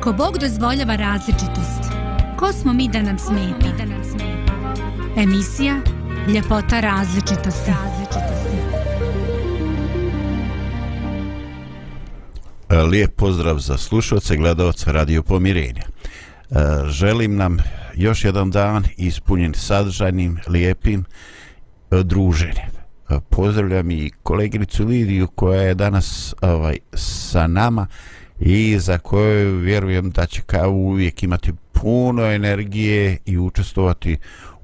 Ako Bog dozvoljava različitost, ko smo mi da nam smeta? Emisija Ljepota različitosti. Lijep pozdrav za slušalce, gledalce Radio Pomirenja. E, želim nam još jedan dan ispunjen sadržajnim, lijepim e, druženjem. E, pozdravljam i koleginicu Lidiju koja je danas ovaj, sa nama i za koju vjerujem da će kao uvijek imati puno energije i učestovati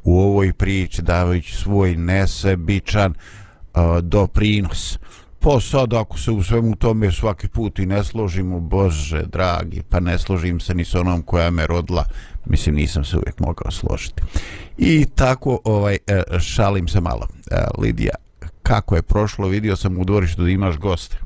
u ovoj priči davajući svoj nesebičan uh, doprinos. Po sad ako se u svemu tome svaki put i ne složimo, Bože dragi, pa ne složim se ni s onom koja me rodila, mislim nisam se uvijek mogao složiti. I tako ovaj e, šalim se malo. E, Lidija, kako je prošlo, vidio sam u dvorištu da imaš goste.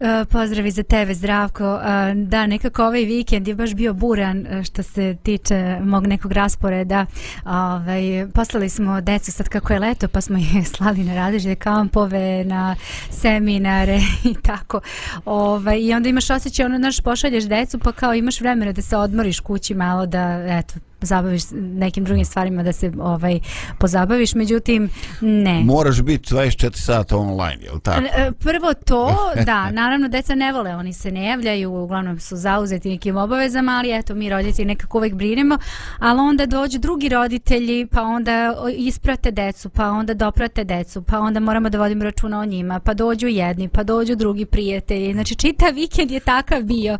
E, pozdravi za tebe, Zdravko. E, da, nekako ovaj vikend je baš bio buran e, što se tiče mog nekog rasporeda. Ovaj, poslali smo decu sad kako je leto, pa smo je slali na različite kampove, na seminare i tako. Ovaj, I onda imaš osjećaj, ono, naš pošalješ decu, pa kao imaš vremena da se odmoriš kući malo, da, eto, zabaviš nekim drugim stvarima da se ovaj pozabaviš, međutim ne. Moraš biti 24 sata online, je li tako? E, prvo to, da, naravno deca ne vole, oni se ne javljaju, uglavnom su zauzeti nekim obavezama, ali eto mi roditelji nekako uvek brinemo, ali onda dođu drugi roditelji, pa onda isprate decu, pa onda doprate decu, pa onda moramo da vodimo računa o njima, pa dođu jedni, pa dođu drugi prijatelji. Znači čita vikend je takav bio.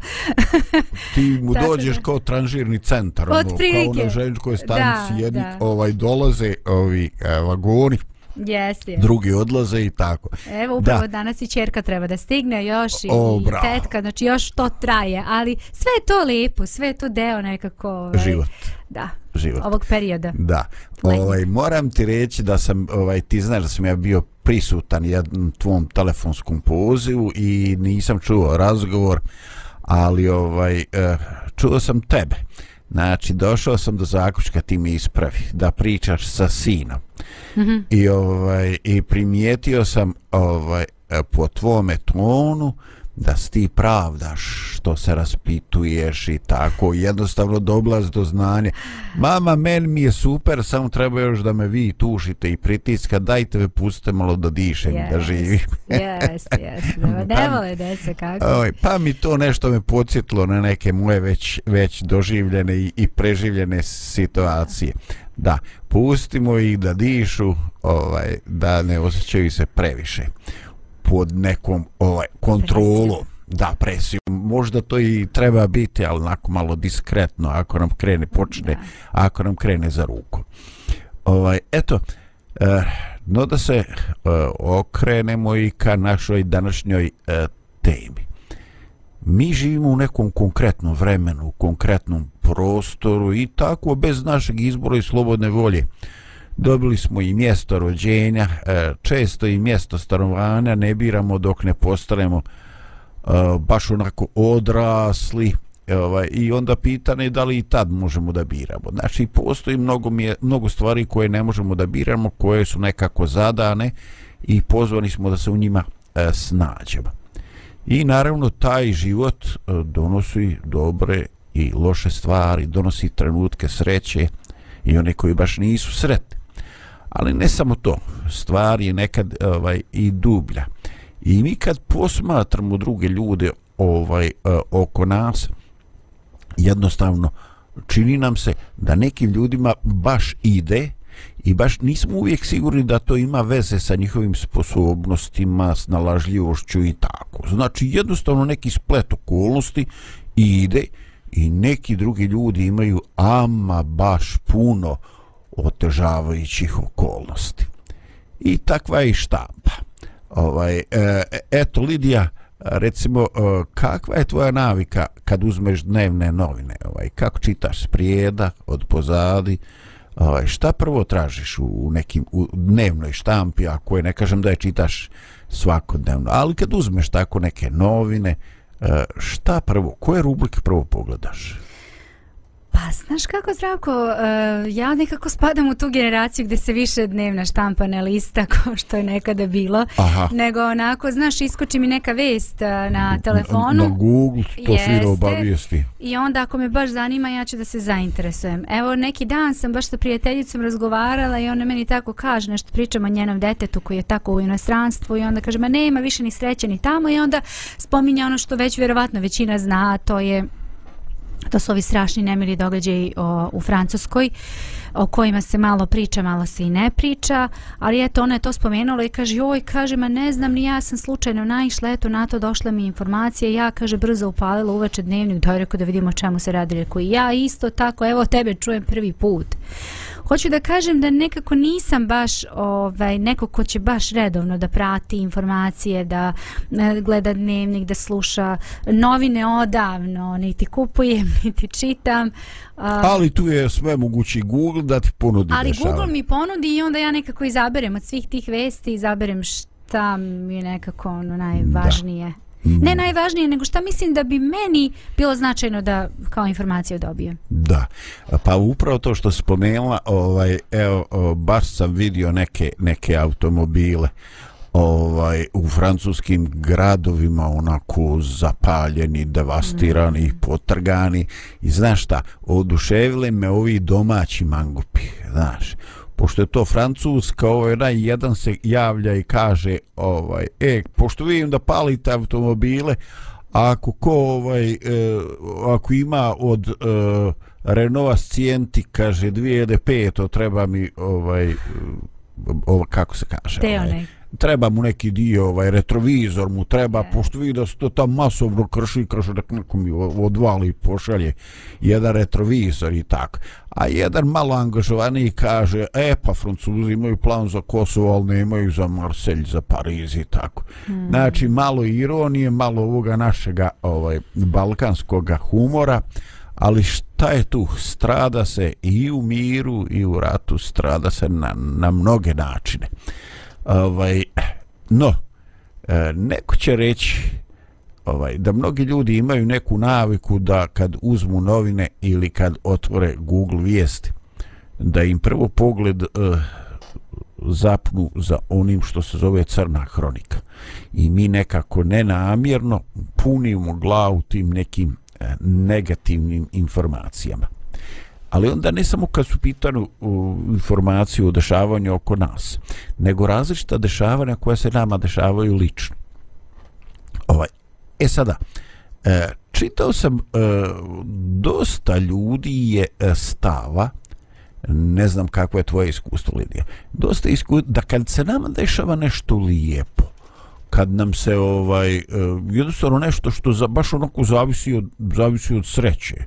Ti mu dođeš kao tranžirni centar, ono, na željezničkoj stanici jedni da. ovaj dolaze ovi e, vagoni Jeste. Yes. Drugi odlaze i tako. Evo upravo da. danas i ćerka treba da stigne još i, o, i tetka, znači još to traje, ali sve je to lepo, sve je to deo nekako ovaj, život. Da. Život. Ovog perioda. Da. Ovaj moram ti reći da sam ovaj ti znaš da sam ja bio prisutan jednom tvom telefonskom pozivu i nisam čuo razgovor, ali ovaj eh, čuo sam tebe. Znači, došao sam do zakučka, ti mi ispravi, da pričaš sa sinom. Mm -hmm. I, ovaj, I primijetio sam ovaj, po tvome tonu, da si ti pravdaš što se raspituješ i tako jednostavno doblaz do znanja. Mama meni mi je super samo treba još da me vi tušite i pritiska dajte me pustite malo da dišem yes, da živim. jes, jes ne pa vole dece kako? Oj, pa mi to nešto me podsjetlo na neke moje već, već doživljene i, i preživljene situacije. Da, pustimo ih da dišu ovaj, da ne osjećaju se previše pod nekom ovaj kontrolom. Da presiju možda to i treba biti ali onako malo diskretno ako nam krene počne da. ako nam krene za ruku. Ovaj eto eh, no da se eh, okrenemo i ka našoj današnjoj eh, temi. Mi živimo u nekom konkretnom vremenu, konkretnom prostoru i tako bez našeg izbora i slobodne volje dobili smo i mjesto rođenja, e, često i mjesto stanovanja ne biramo dok ne postanemo e, baš onako odrasli e, ovaj, i onda pitanje da li i tad možemo da biramo. Znači, postoji mnogo, mnogo stvari koje ne možemo da biramo, koje su nekako zadane i pozvani smo da se u njima e, snađemo. I naravno, taj život donosi dobre i loše stvari, donosi trenutke sreće i one koji baš nisu sretni ali ne samo to stvar je nekad ovaj i dublja i mi kad posmatramo druge ljude ovaj e, oko nas jednostavno čini nam se da nekim ljudima baš ide i baš nismo uvijek sigurni da to ima veze sa njihovim sposobnostima, snalažljivošću i tako. Znači jednostavno neki splet okolnosti ide i neki drugi ljudi imaju ama baš puno uh, otežavajućih okolnosti. I takva je i štampa. Ovaj, e, eto, Lidija, recimo, e, kakva je tvoja navika kad uzmeš dnevne novine? Ovaj, kako čitaš sprijeda od pozadi? Ovaj, šta prvo tražiš u nekim u dnevnoj štampi, ako je, ne kažem da je čitaš svakodnevno, ali kad uzmeš tako neke novine, e, šta prvo, koje rubrike prvo pogledaš? Pa znaš kako, Zdravko, uh, ja nekako spadam u tu generaciju gde se više dnevna štampa ne lista kao što je nekada bilo, Aha. nego onako, znaš, iskoči mi neka vest uh, na telefonu. Na Google to Jeste. fino obavijesti. I onda ako me baš zanima, ja ću da se zainteresujem. Evo, neki dan sam baš sa prijateljicom razgovarala i ona meni tako kaže, nešto pričam o njenom detetu koji je tako u inostranstvu i onda kaže, ma nema više ni sreće ni tamo i onda spominja ono što već vjerovatno većina zna, to je to su ovi strašni nemili događaji o, u Francuskoj o kojima se malo priča, malo se i ne priča, ali eto ona je to spomenula i kaže, joj, kaže, ma ne znam, ni ja sam slučajno naišla, eto na to došla mi informacija, ja, kaže, brzo upalila uveče dnevnik, daj rekao da vidimo o čemu se radi, rekao, ja isto tako, evo tebe čujem prvi put. Hoću da kažem da nekako nisam baš ovaj neko ko će baš redovno da prati informacije, da e, gleda dnevnik, da sluša novine odavno, niti kupujem, niti čitam. A, Ali tu je sve mogući Google da ti ponudi ali dešavanje. Google mi ponudi i onda ja nekako izaberem od svih tih vesti, izaberem šta mi je nekako ono najvažnije. Ne najvažnije, nego šta mislim da bi meni bilo značajno da kao informaciju dobijem. Da, pa upravo to što spomenula, ovaj, evo, baš sam vidio neke, neke automobile ovaj u francuskim gradovima onako zapaljeni, devastirani, mm. potrgani i znaš šta, oduševile me ovi domaći mangupi, znaš, pošto je to francuska, ovaj onaj jedan se javlja i kaže, ovaj, e, pošto vidim da palite automobile, ako ko ovaj e, ako ima od e, Renova Scienti kaže 2005 to treba mi ovaj ovo kako se kaže Te ovaj, onaj. treba mu neki dio ovaj retrovizor mu treba E. pošto vidi da se to tam masovno krši krši da neko mi odvali i pošalje jedan retrovizor i tako a jedan malo angažovaniji kaže e pa francuzi imaju plan za Kosovo ali nemaju za Marselj za Pariz i tako. Hmm. znači malo ironije malo ovoga našega ovaj balkanskog humora ali šta je tu? Strada se i u miru i u ratu strada se na, na mnoge načine. Ovaj no e, neko će reći ovaj da mnogi ljudi imaju neku naviku da kad uzmu novine ili kad otvore Google vijesti da im prvo pogled e, zapnu za onim što se zove crna hronika i mi nekako nenamjerno punimo glavu tim nekim eh, negativnim informacijama ali onda ne samo kad su pitanu uh, informaciju o dešavanju oko nas, nego različita dešavanja koja se nama dešavaju lično. Ovaj, e sada, e, čitao sam e, dosta ljudi je e, stava ne znam kako je tvoje iskustvo Lidija dosta iskustvo da kad se nama dešava nešto lijepo kad nam se ovaj e, jednostavno nešto što za, baš onako zavisi od, zavisi od sreće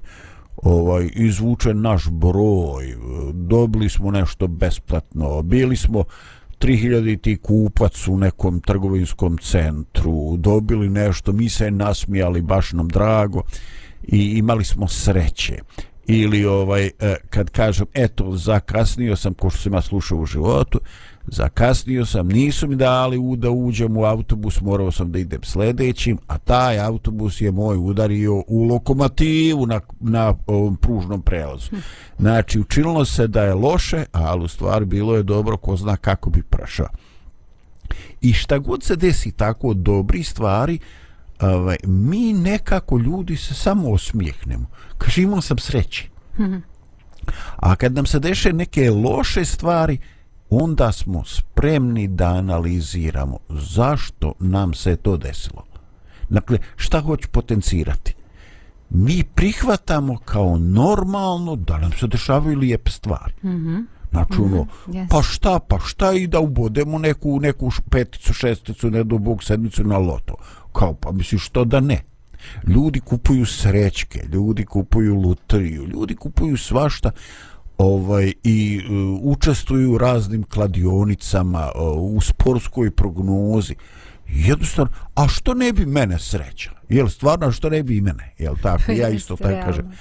ovaj izvuče naš broj e, dobili smo nešto besplatno bili smo 3000 ti kupac u nekom trgovinskom centru dobili nešto mi se nasmijali baš nam drago i imali smo sreće ili ovaj e, kad kažem eto zakasnio sam ko što sam ja slušao u životu zakasnio sam, nisu mi dali u da uđem u autobus, morao sam da idem sljedećim a taj autobus je moj udario u lokomotivu na, na ovom pružnom prelazu. Znači, učinilo se da je loše, ali u stvari bilo je dobro, ko zna kako bi prošao. I šta god se desi tako dobri stvari, ovaj, mi nekako ljudi se samo osmijehnemo. Kaže, imao sam sreće. A kad nam se deše neke loše stvari, onda smo spremni da analiziramo zašto nam se to desilo. Dakle, šta hoću potencirati? Mi prihvatamo kao normalno da nam se dešavaju lijepe stvari. Mm -hmm. Znači, ono, yes. pa šta, pa šta i da ubodemo neku, neku peticu, šesticu, ne do bog, sedmicu na loto. Kao, pa misliš, što da ne? Ljudi kupuju srećke, ljudi kupuju lutriju, ljudi kupuju svašta ovaj i uh, učestvuju u raznim kladionicama uh, u sportskoj prognozi. Jednostavno a što ne bi mene sreća jel stvarno što ne bi i mene? Jel tako? Ja isto tako kažem.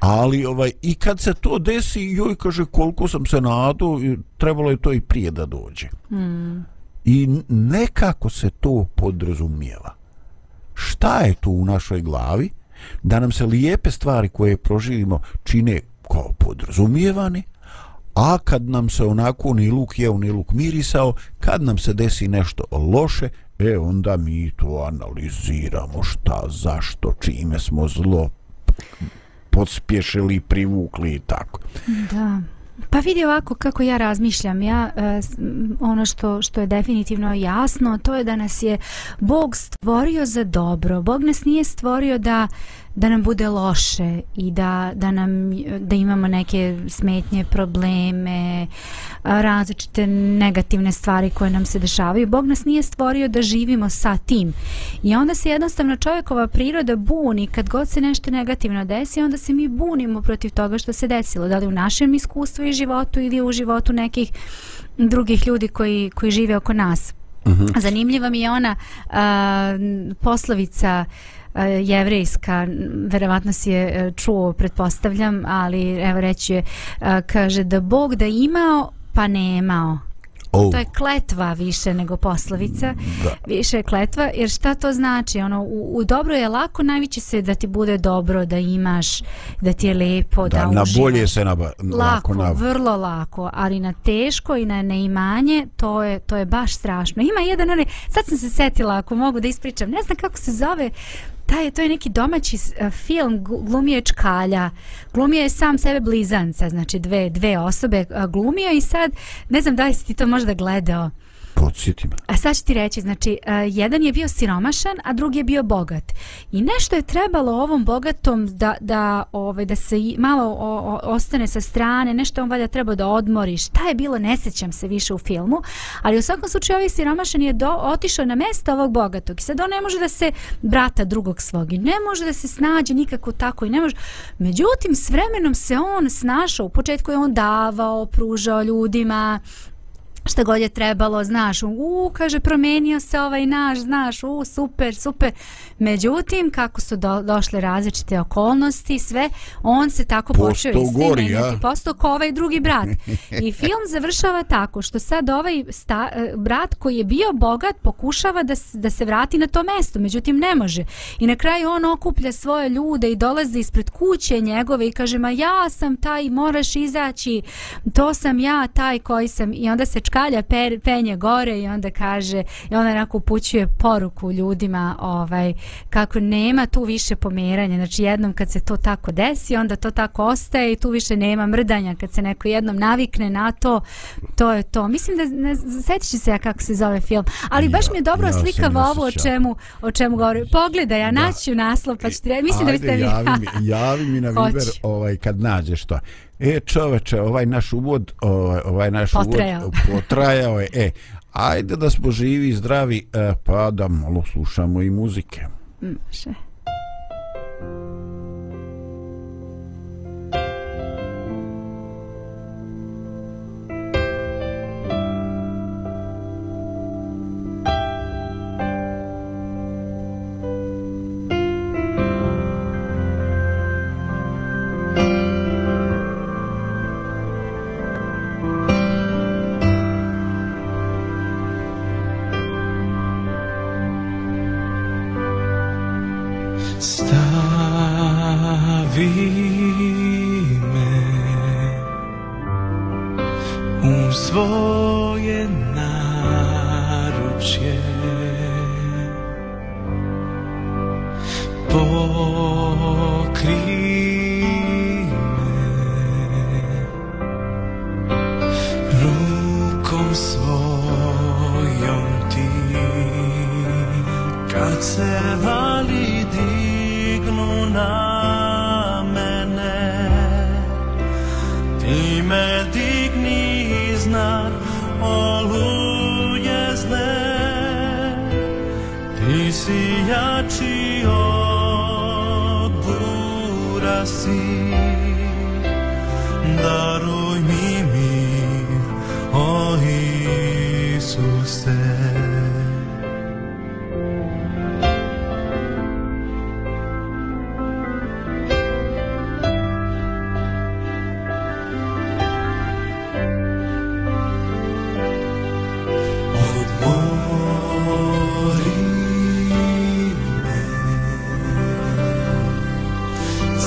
Ali ovaj i kad se to desi joj kaže koliko sam se nadao trebalo je to i prije da dođe. Mm. i nekako se to podrazumijeva šta je tu u našoj glavi da nam se lijepe stvari koje proživimo čine kao podrazumijevani, a kad nam se onako ni luk jeo, ni luk mirisao, kad nam se desi nešto loše, e onda mi to analiziramo šta, zašto, čime smo zlo pospješili, privukli i tako. Da. Pa vidi ovako kako ja razmišljam. Ja e, ono što što je definitivno jasno, to je da nas je Bog stvorio za dobro. Bog nas nije stvorio da da nam bude loše i da, da nam da imamo neke smetnje, probleme, različite negativne stvari koje nam se dešavaju. Bog nas nije stvorio da živimo sa tim. I onda se jednostavno čovjekova priroda buni kad god se nešto negativno desi, onda se mi bunimo protiv toga što se desilo. Da li u našem iskustvu i životu ili u životu nekih drugih ljudi koji, koji žive oko nas. Uh mhm. -huh. Zanimljiva mi je ona a, poslovica a, jevrejska, verovatno si je e, čuo, pretpostavljam, ali evo reći je, a, kaže da Bog da imao pa nemao. Oh. To je kletva više nego poslovica. Da. Više je kletva, jer šta to znači? Ono, u, u dobro je lako, najviće se da ti bude dobro, da imaš, da ti je lepo, da, da uživaš. Na bolje se na, lako, lako na... vrlo lako, ali na teško i na neimanje, to je, to je baš strašno. Ima jedan, onaj, sad sam se setila, ako mogu da ispričam, ne znam kako se zove, taj, to je neki domaći e, film, glumio je Čkalja, glumio je sam sebe blizanca, znači dve, dve osobe e, glumio i sad, ne znam da li si ti to možda gledao, Podsjeti me. A sad ću ti reći, znači, e, jedan je bio siromašan, a drugi je bio bogat. I nešto je trebalo ovom bogatom da, da, ovaj, da se malo o, o, ostane sa strane, nešto on valjda treba da odmori. Šta je bilo, ne sećam se više u filmu, ali u svakom slučaju ovaj siromašan je do, otišao na mesto ovog bogatog. I sad on ne može da se brata drugog svog i ne može da se snađe nikako tako i ne može. Međutim, s vremenom se on snašao. U početku je on davao, pružao ljudima, šta god je trebalo, znaš, u, kaže, promenio se ovaj naš, znaš, u, super, super. Međutim, kako su do, došle različite okolnosti, sve, on se tako počeo isti Postao ko ovaj drugi brat. I film završava tako, što sad ovaj sta, eh, brat koji je bio bogat pokušava da, da se vrati na to mesto, međutim ne može. I na kraju on okuplja svoje ljude i dolazi ispred kuće njegove i kaže, ma ja sam taj, moraš izaći, to sam ja, taj koji sam, i onda se škalja per, penje gore i onda kaže i ona onako upućuje poruku ljudima ovaj kako nema tu više pomeranja. Znači jednom kad se to tako desi onda to tako ostaje i tu više nema mrdanja. Kad se neko jednom navikne na to to je to. Mislim da ne sećaš se ja kako se zove film. Ali baš mi je dobro ja, slikava ovo o čemu o čemu govori. Pogledaj ja naću naslov pa ću ti reći. Mislim Ajde, da biste javi mi, javi mi na Viber ovaj kad nađeš to. E čoveče, ovaj naš uvod, ovaj, ovaj naš potrajao. uvod potrajao je. E, ajde da smo živi i zdravi, e, pa da malo slušamo i muzike. Može. Mm,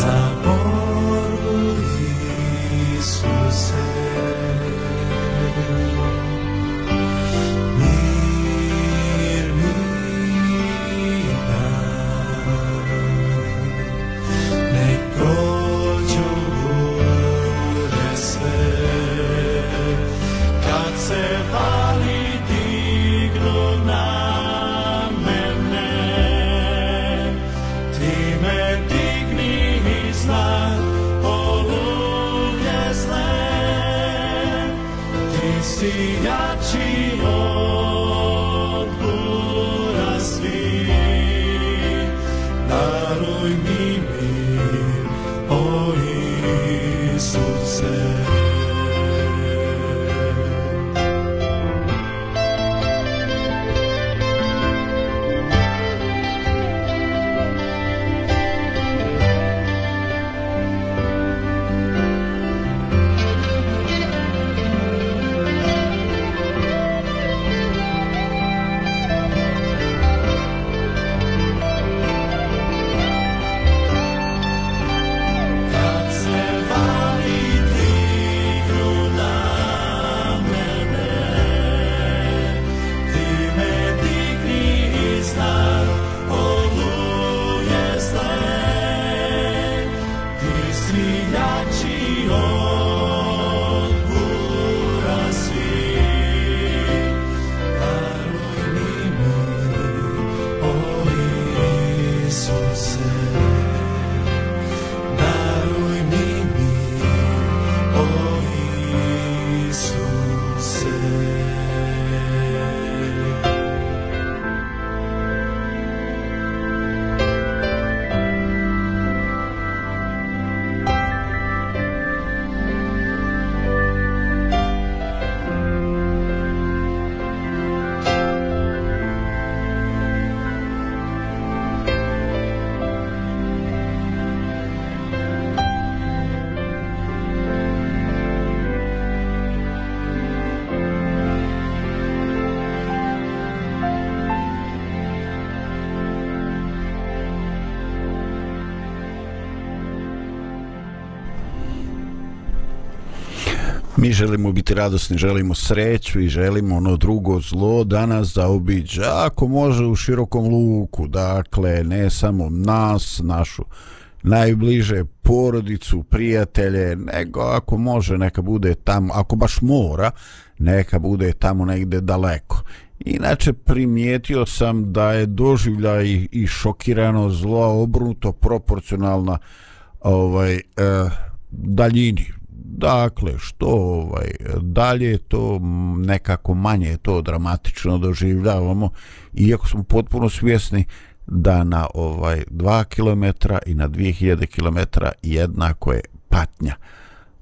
sabor do risco. Mi želimo biti radosni, želimo sreću i želimo ono drugo zlo da obiđe, ako može u širokom luku, dakle ne samo nas, našu najbliže porodicu, prijatelje, nego ako može neka bude tamo, ako baš mora, neka bude tamo negde daleko. Inače primijetio sam da je doživlja i, i šokirano zlo obrnuto proporcionalna ovaj, eh, daljini, dakle što ovaj dalje to nekako manje to dramatično doživljavamo iako smo potpuno svjesni da na ovaj 2 km i na 2000 km jednako je patnja.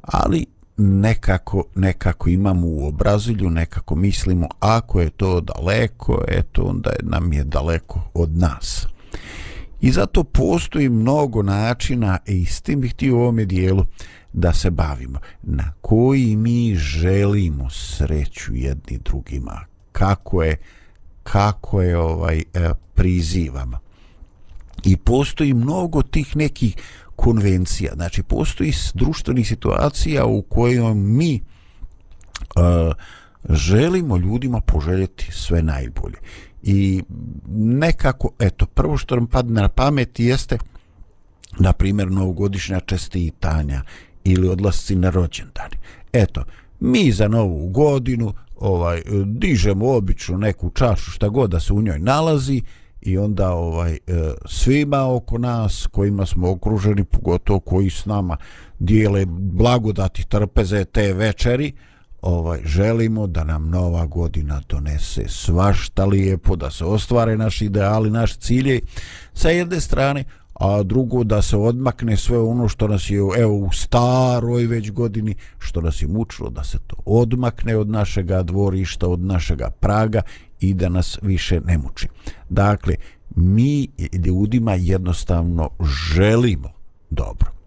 Ali nekako nekako imamo u obrazilju nekako mislimo ako je to daleko eto onda je, nam je daleko od nas i zato postoji mnogo načina i s tim bih ti u ovome dijelu da se bavimo. Na koji mi želimo sreću jedni drugima? Kako je kako je ovaj e, prizivamo? I postoji mnogo tih nekih konvencija. Znači postoji društveni situacija u kojoj mi uh, želimo ljudima poželjeti sve najbolje i nekako eto prvo što nam padne na pamet jeste na primjer novogodišnja čestitanja ili odlasci na rođendani. Eto, mi za novu godinu ovaj dižemo običnu neku čašu šta god da se u njoj nalazi i onda ovaj e, svima oko nas kojima smo okruženi pogotovo koji s nama dijele blagodati trpeze te večeri ovaj želimo da nam nova godina donese svašta lijepo da se ostvare naši ideali naši ciljevi sa jedne strane a drugo da se odmakne sve ono što nas je evo u staroj već godini što nas je mučilo da se to odmakne od našega dvorišta od našega praga i da nas više ne muči. Dakle mi ljudima jednostavno želimo dobro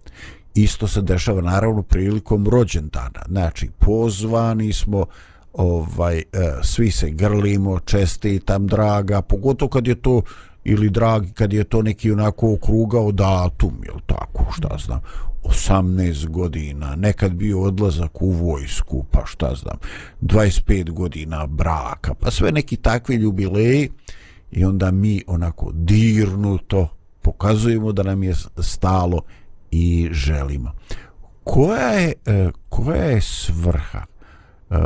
isto se dešava naravno prilikom rođendana. Znači pozvani smo ovaj e, svi se grlimo čestitam draga pogotovo kad je to ili dragi kad je to neki onako okrugao datum, jel tako, šta znam, 18 godina, nekad bio odlazak u vojsku, pa šta znam, 25 godina braka, pa sve neki takvi ljubileji i onda mi onako dirnuto pokazujemo da nam je stalo i želimo. Koja je, e, koja je svrha uh,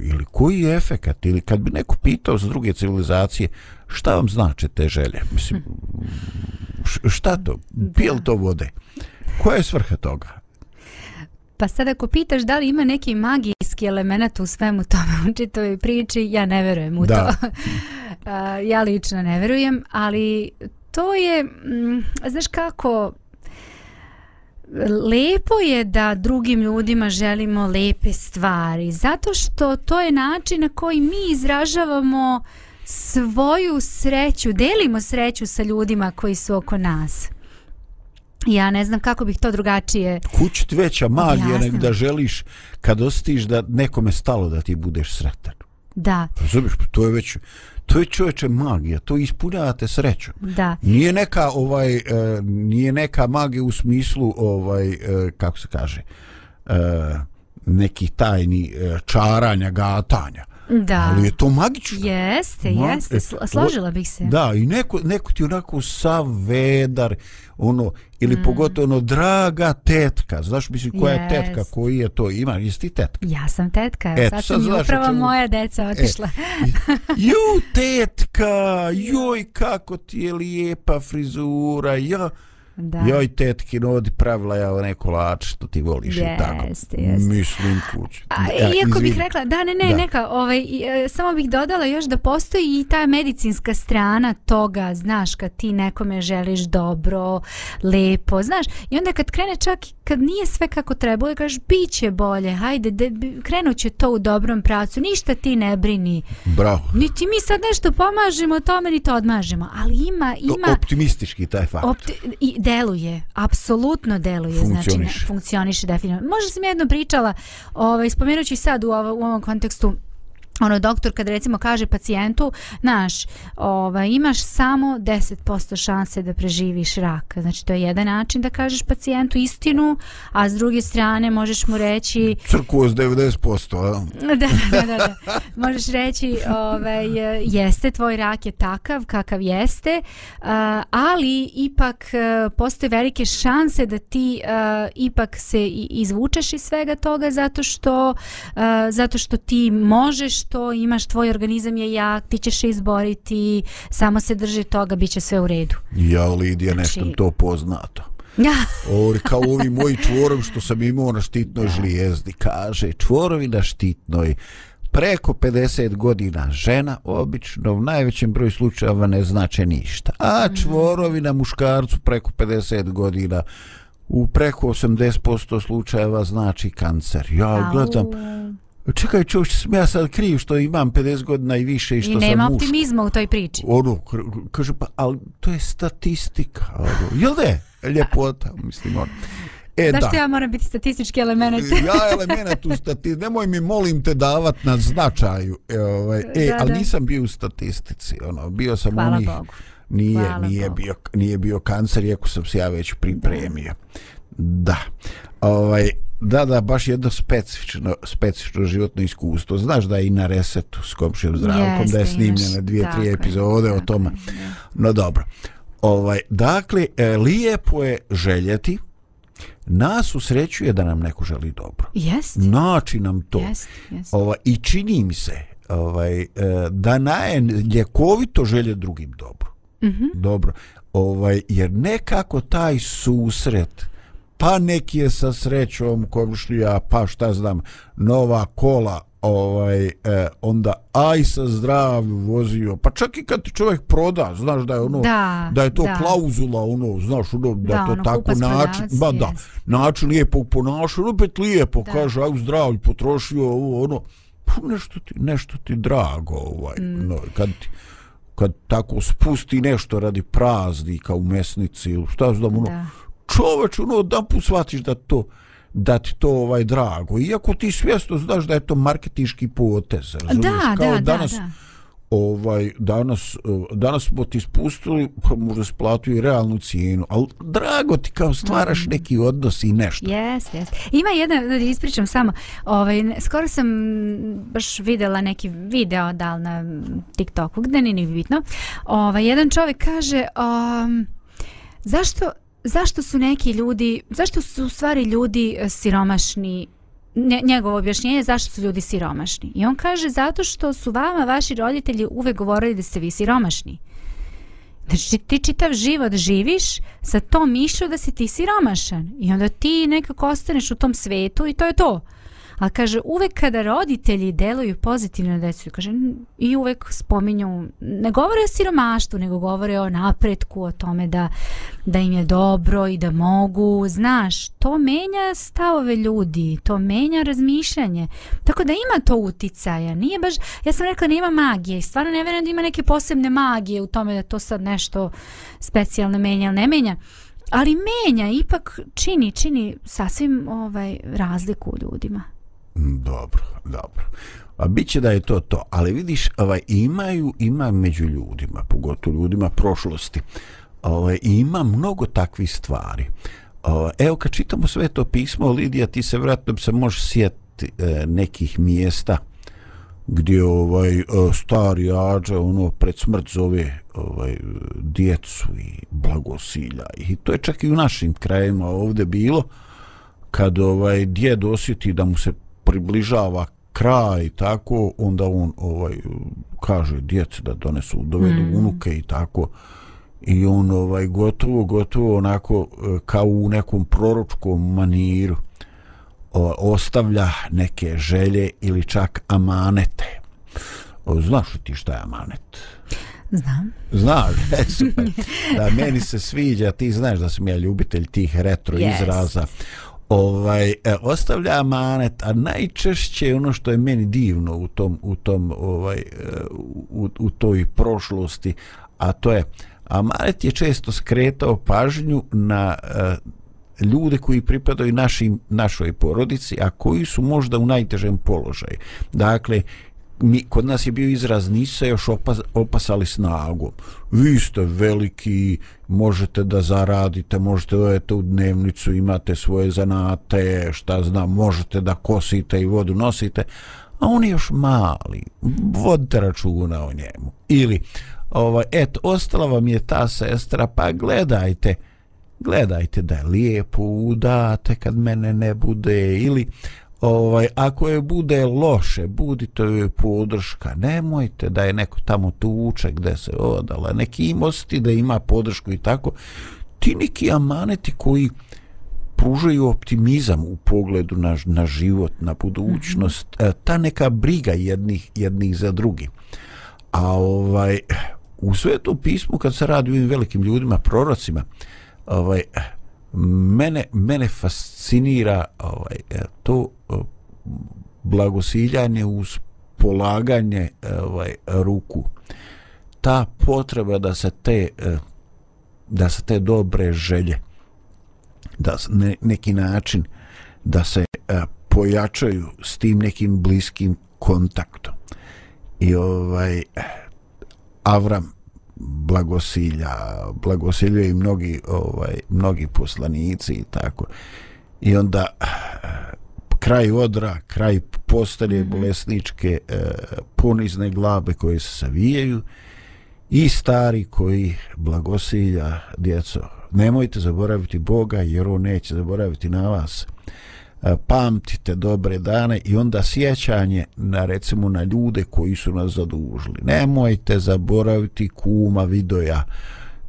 ili koji je efekat ili kad bi neko pitao za druge civilizacije šta vam znači te želje mislim šta to? Pije to vode? Koja je svrha toga? Pa sad ako pitaš da li ima neki magijski element u svemu tome u čitavoj priči, ja ne verujem u Da. to. Ja lično ne verujem, ali to je, mm, znaš kako, lepo je da drugim ljudima želimo lepe stvari, zato što to je način na koji mi izražavamo svoju sreću, delimo sreću sa ljudima koji su oko nas. Ja ne znam kako bih to drugačije Kuć ti veća magija nego da želiš kad osjetiš da nekome stalo da ti budeš sretan. Da, Razumiješ? Pa to je već to je čovječe magija, to ispunjavate srećom. da. Nije neka ovaj e, nije neka magija u smislu ovaj e, kako se kaže e, nekih tajni e, čaranja, gatanja. Da. Ali je to magično. Jeste, Ma- jeste, e, sl- složila bih se. Da, i neko, neko ti onako sav vedar, ono, ili mm. pogotovo ono, draga tetka, znaš, mislim, koja je tetka, koji je to, ima, jesi ti tetka? Ja sam tetka, Eto, sad sad sam znaš upravo čemu- moja deca otišla. Ju, tetka, joj, kako ti je lijepa frizura, ja, da. joj, tetki, nodi pravila ja ne kolač, što ti voliš i tako. Jeste. Mislim kuć. A, Ja, iako bih izvini. rekla, da, ne, ne, Da. neka, ovaj, e, samo bih dodala još da postoji i ta medicinska strana toga, znaš, kad ti nekome želiš dobro, lepo, znaš, i onda kad krene čak, i kad nije sve kako treba, uvijek kažeš, bit će bolje, hajde, de, krenut će to u dobrom pravcu, ništa ti ne brini, Bravo. niti mi sad nešto pomažemo tome, niti odmažemo, ali ima, ima... Optimistički taj fakt. Opti I deluje, apsolutno deluje, znači Funkcioniše. ne, funkcioniše definitivno. Možda sam jedno pričala, ovaj, spomenući sad u, ovo, u ovom kontekstu ono doktor kad recimo kaže pacijentu naš ovaj imaš samo 10% šanse da preživiš rak znači to je jedan način da kažeš pacijentu istinu a s druge strane možeš mu reći Crkvo s 90%, a? da, da, da, da. Možeš reći, ovaj, jeste, tvoj rak je takav kakav jeste, ali ipak a, postoje velike šanse da ti a, ipak se izvučeš iz svega toga zato što, a, zato što ti možeš to, imaš, tvoj organizam je jak, ti ćeš se izboriti, samo se drži toga, bit će sve u redu. Ja, Lidija, Znači- nešto mi to poznato. Ja, Ovo kao ovi moji čvorovi što sam imao na štitnoj žlijezdi. Kaže, čvorovi na štitnoj preko 50 godina žena obično u najvećem broju slučajeva ne znače ništa. A čvorovi na muškarcu preko 50 godina u preko 80% slučajeva znači kancer. Ja gledam, čekaj sam ja sad kriv što imam 50 godina i više i što I sam nema muško optimizma u toj priči. ono, kaže, pa, ali to je statistika, ono, jel ne? Ljepota, mislim, ono. E, Zašto da. ja moram biti statistički element? ja element u statistici, nemoj mi molim te davat na značaju, e, ovaj, e, Da, ali da. nisam bio u statistici, ono, bio sam Hvala onih, Bogu. nije, Hvala nije Bogu. bio, nije bio kancer, iako sam se ja već pripremio. Da. Ovaj, da, da, baš jedno specifično, specifično životno iskustvo. Znaš da je i na resetu s komšijom zdravkom, da je imaš. dvije, Tako tri epizode o tako tome. je, da. No dobro. Ovaj, dakle, e, lijepo je željeti, nas usrećuje da nam neko želi dobro. Jest, Nači nam to. jest, jest. Ovaj, I čini mi se ovaj, e, da naje ljekovito želje drugim dobro. Mhm. Dobro. Ovaj, jer nekako taj susret pa neki je sa srećom komšlija, pa šta znam, nova kola, ovaj, e, onda aj sa zdravlju vozio, pa čak i kad ti čovjek proda, znaš da je ono, Da, da je to da. klauzula, ono, znaš, ono, da, Da, to ono, tako način, ba da, način lijepog ponašanja, opet lijepo, Da. kaže, aj u zdravlju, potrošio ovo, ono, pa nešto ti, nešto ti drago, ovaj, Mm. no, kad ti, kad tako spusti nešto radi praznika u mesnici ili šta znam, ono, Da. Čoveč, ono, da put shvatiš da to, da ti to ovaj drago. Iako ti svjesno znaš da je to marketinški potez, razumiješ? Da, Kao da, danas, da, da. ovaj danas eh, danas smo ti spustili pa možda platio i realnu cijenu ali drago ti kao stvaraš Mm. neki odnos i nešto Jes, jes. Ima jedna, da ispričam samo, ovaj, skoro sam baš videla neki video da li na TikToku, gde nije ni bitno. Ovaj, jedan čovjek kaže, um, zašto, zašto su neki ljudi, zašto su u stvari ljudi e, siromašni njegovo objašnjenje je zašto su ljudi siromašni. I on kaže zato što su vama vaši roditelji uvek govorili da ste vi siromašni. Znači ti čitav život živiš sa tom mišlju da si ti siromašan i onda ti nekako ostaneš u tom svetu i to je to. A kaže, uvek kada roditelji deluju pozitivno na decu, kaže, i uvek spominju, ne govore o siromaštvu, nego govore o napretku, o tome da, da im je dobro i da mogu, znaš, to menja stavove ljudi, to menja razmišljanje. Tako da ima to uticaja, nije baš, ja sam rekla, nema magije i stvarno ne vjerujem da ima neke posebne magije u tome da to sad nešto specijalno menja ili ne menja. Ali menja, ipak čini, čini sasvim ovaj razliku u ljudima. Dobro, dobro. A bit će da je to to, ali vidiš, ovaj, imaju, ima među ljudima, pogotovo ljudima prošlosti, ovaj, ima mnogo takvih stvari. Ovaj, evo, kad čitamo sve to pismo, Lidija, ti se vratno se možeš sjetiti eh, nekih mjesta gdje ovaj e, stari ađa ono pred smrt zove ovaj djecu i blagosilja i to je čak i u našim krajevima ovdje bilo kad ovaj djed osjeti da mu se približava kraj tako onda on ovaj kaže djeci da donesu dovedu mm. unuke i tako i on ovaj gotovo gotovo onako e, kao u nekom proročkom maniru o, ostavlja neke želje ili čak amanete o, znaš li ti šta je amanet Znam. Znaš, e, super. Da, meni se sviđa, ti znaš da sam ja ljubitelj tih retro yes. izraza ovaj e, ostavlja amanet a najčešće ono što je meni divno u tom u tom ovaj e, u, u toj prošlosti a to je amanet je često skretao pažnju na e, ljude koji pripadaju našim našoj porodici a koji su možda u najtežem položaju. Dakle mi, kod nas je bio izraz nisu još opas, opasali snagom. Vi ste veliki, možete da zaradite, možete da odete u dnevnicu, imate svoje zanate, šta znam, možete da kosite i vodu nosite, a on je još mali, vodite računa o njemu. Ili, ovaj, eto, ostala vam je ta sestra, pa gledajte, gledajte da je lijepo udate kad mene ne bude, ili, ovaj, ako je bude loše, budite joj podrška, nemojte da je neko tamo tuče gde se odala, neki imosti da ima podršku i tako, ti neki amaneti koji pružaju optimizam u pogledu na, na život, na budućnost, mm -hmm. ta neka briga jednih, jednih za drugi. A ovaj, u svetom pismu, kad se radi ovim velikim ljudima, prorocima, ovaj, mene, mene fascinira ovaj, e, to e, blagosiljanje uz polaganje e, ovaj, ruku. Ta potreba da se te da se te dobre želje da ne, neki način da se pojačaju s tim nekim bliskim kontaktom. I ovaj Avram blagosilja, blagosilja i mnogi, ovaj, mnogi poslanici i tako. I onda kraj odra, kraj postelje -hmm. bolesničke, e, ponizne glabe koje se savijaju i stari koji blagosilja djeco. Nemojte zaboraviti Boga jer on neće zaboraviti na vas. E, pamtite dobre dane i onda sjećanje na recimo na ljude koji su nas zadužili. Nemojte zaboraviti kuma Vidoja.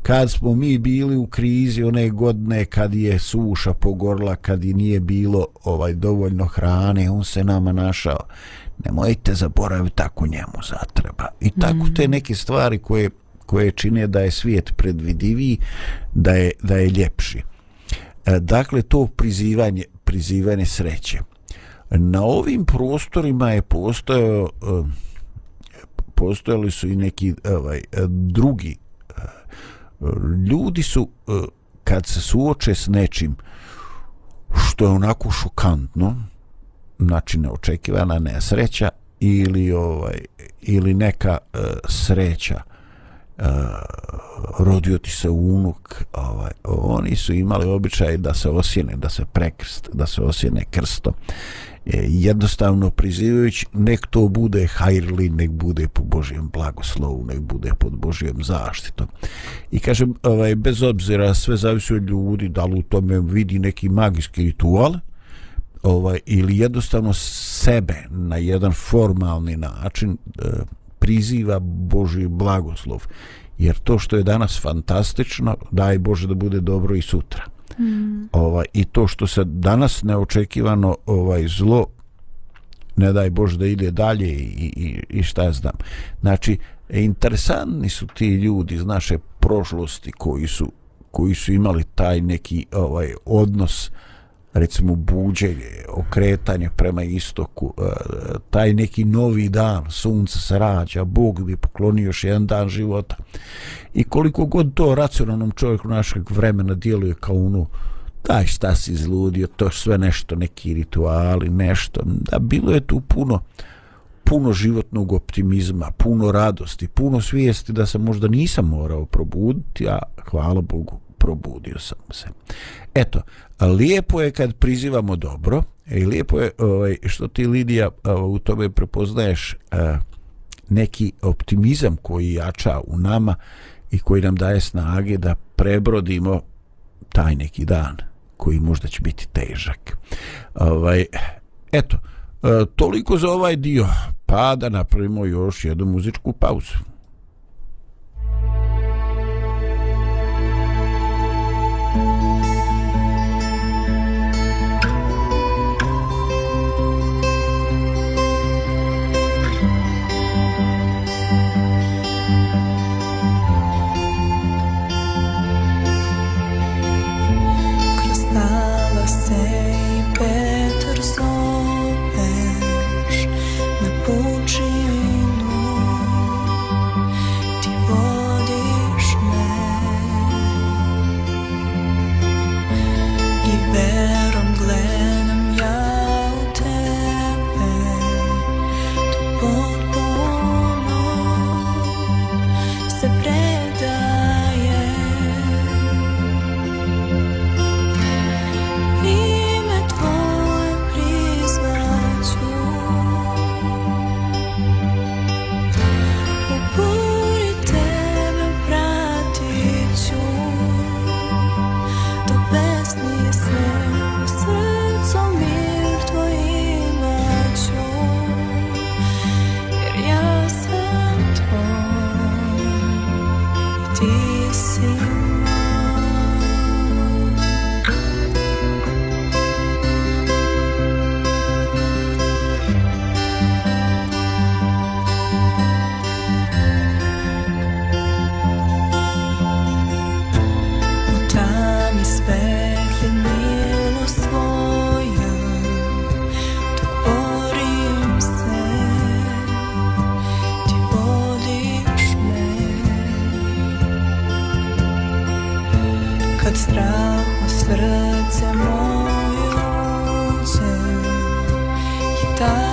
Kad smo mi bili u krizi one godine kad je suša pogorla, kad i nije bilo ovaj dovoljno hrane, on se nama našao. Nemojte zaboraviti tako njemu zatreba. I tako te mm. neke stvari koje koje čine da je svijet predvidiviji, da je, da je ljepši. E, dakle, to prizivanje, prizivanje sreće. Na ovim prostorima je postojao eh, postojali su i neki ovaj eh, drugi eh, ljudi su kad se suoče s nečim što je onako šokantno znači neočekivana nesreća ili ovaj ili neka sreća uh, rodio ti se unuk ovaj, oni su imali običaj da se osjene da se prekrst, da se osjene krstom. E, jednostavno prizivajući nek to bude hajrli nek bude po Božijem blagoslovu nek bude pod Božijom zaštitom. I kažem ovaj, bez obzira sve zavisi od ljudi da li u tome vidi neki magijski ritual ovaj, ili jednostavno sebe na jedan formalni način uh, priziva Boži blagoslov. Jer to što je danas fantastično daj Bože da bude dobro i sutra. Mm. ovaj, i to što se danas neočekivano ovaj zlo ne daj Bože da ide dalje i, i, i šta ja znam. Znači interesantni su ti ljudi iz naše prošlosti koji su koji su imali taj neki ovaj odnos recimo buđenje, okretanje prema istoku, e, taj neki novi dan, sunce se rađa, Bog bi poklonio još jedan dan života. I koliko god to racionalnom čovjeku našeg vremena djeluje kao ono, daj šta si izludio, to sve nešto, neki rituali, nešto, da bilo je tu puno, puno životnog optimizma, puno radosti, puno svijesti da se možda nisam morao probuditi, a hvala Bogu, probudio sam se. Eto, lijepo je kad prizivamo dobro, i lijepo je ovaj, što ti Lidija u tome prepoznaješ e, neki optimizam koji jača u nama i koji nam daje snage da prebrodimo taj neki dan koji možda će biti težak. Ovaj, eto, e, toliko za ovaj dio, pa da napravimo još jednu muzičku pauzu. kad strah u srce moje uđe i tako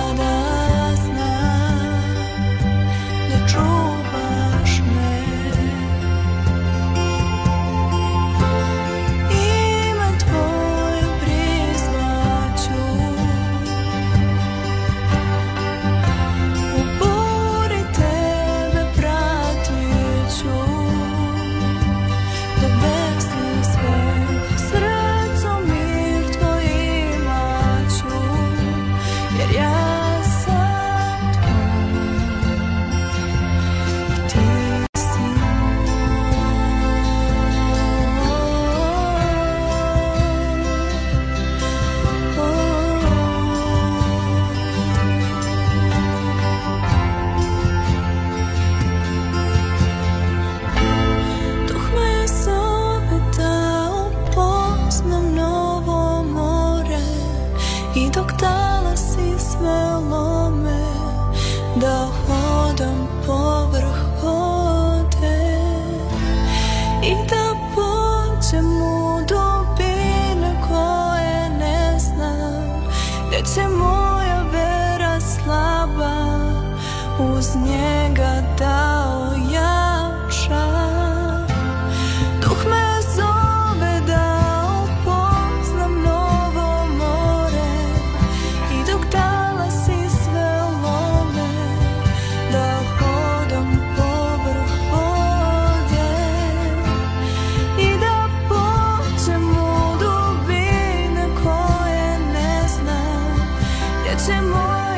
沉默。